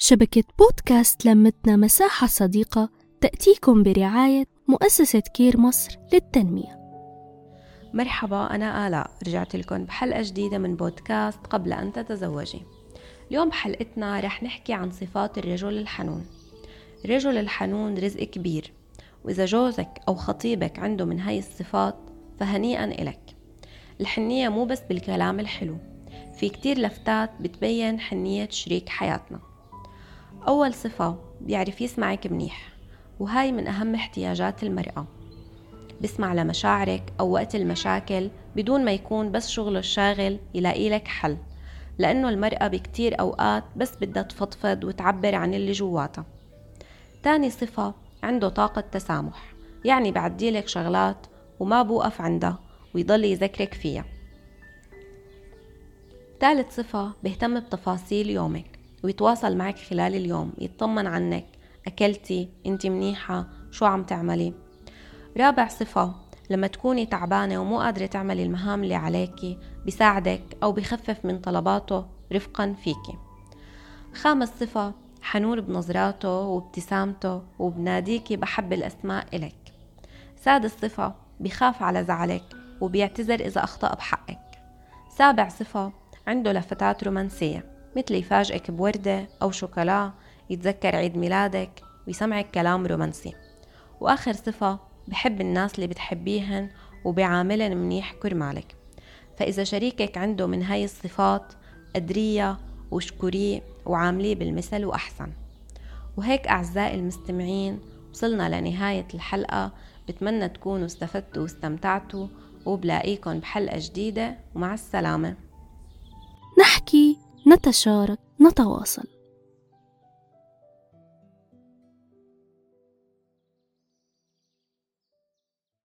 شبكة بودكاست لمتنا مساحة صديقة تأتيكم برعاية مؤسسة كير مصر للتنمية. مرحبا أنا آلاء. رجعت لكم بحلقة جديدة من بودكاست قبل أن تتزوجي. اليوم بحلقتنا رح نحكي عن صفات الرجل الحنون. الرجل الحنون رزق كبير وإذا جوزك أو خطيبك عنده من هاي الصفات فهنيئا إلك. الحنية مو بس بالكلام الحلو في كتير لفتات بتبين حنية شريك حياتنا. أول صفة بيعرف يسمعك منيح وهاي من أهم احتياجات المرأة. بسمع لمشاعرك أو وقت المشاكل بدون ما يكون بس شغله الشاغل يلاقي لك حل لأنه المرأة بكتير أوقات بس بدها تفضفض وتعبر عن اللي جواتها. تاني صفة عنده طاقة تسامح يعني بعديلك شغلات وما بوقف عندها ويضل يذكرك فيها. ثالث صفة بيهتم بتفاصيل يومك. ويتواصل معك خلال اليوم يطمن عنك. أكلتي؟ أنت منيحة؟ شو عم تعملي؟ رابع صفة لما تكوني تعبانة ومو قادرة تعملي المهام اللي عليكي بيساعدك أو بخفف من طلباته رفقا فيكي خامس صفة حنون بنظراته وابتسامته وبناديكي بحب الأسماء إلك. سادس صفة بخاف على زعلك وبيعتذر إذا أخطأ بحقك. سابع صفة عنده لفتات رومانسية. مثل يفاجئك بوردة أو شوكولا يتذكر عيد ميلادك ويسمعك كلام رومانسي. وآخر صفة بحب الناس اللي بتحبيهن وبيعاملن منيح كرمالك فإذا شريكك عنده من هاي الصفات قدريه واشكريه وعامليه بالمثل وأحسن. وهيك أعزائي المستمعين وصلنا لنهاية الحلقة. بتمنى تكونوا استفدتوا واستمتعتوا وبلاقيكم بحلقة جديدة. ومع السلامة. نحكي نتشارك نتواصل.